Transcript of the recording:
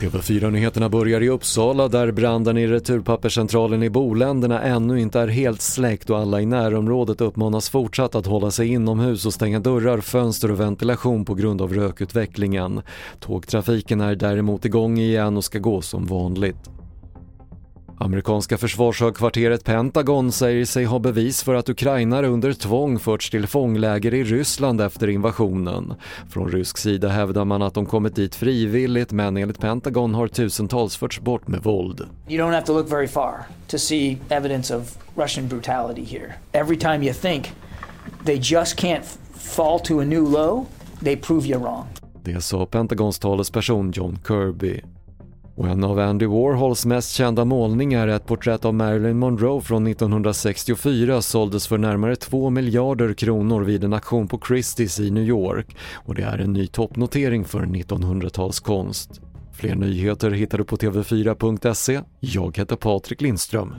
TV4-nyheterna börjar i Uppsala där branden i returpapperscentralen i Boländerna ännu inte är helt släckt och alla i närområdet uppmanas fortsatt att hålla sig inomhus och stänga dörrar, fönster och ventilation på grund av rökutvecklingen. Tågtrafiken är däremot igång igen och ska gå som vanligt. Amerikanska försvarshögkvarteret Pentagon säger sig ha bevis för att ukrainare under tvång förts till fångläger i Ryssland efter invasionen. Från rysk sida hävdar man att de kommit dit frivilligt men enligt Pentagon har tusentals förts bort med våld. You don't have to look very far to see evidence of Russian brutality here. Every time you think they just can't fall to a new low, they prove you wrong. Det sa Pentagons talesperson John Kirby. Och en av Andy Warhols mest kända målningar, ett porträtt av Marilyn Monroe från 1964, såldes för närmare 2 miljarder kronor vid en auktion på Christie's i New York och det är en ny toppnotering för 1900-talskonst. Fler nyheter hittar du på tv4.se. Jag heter Patrik Lindström.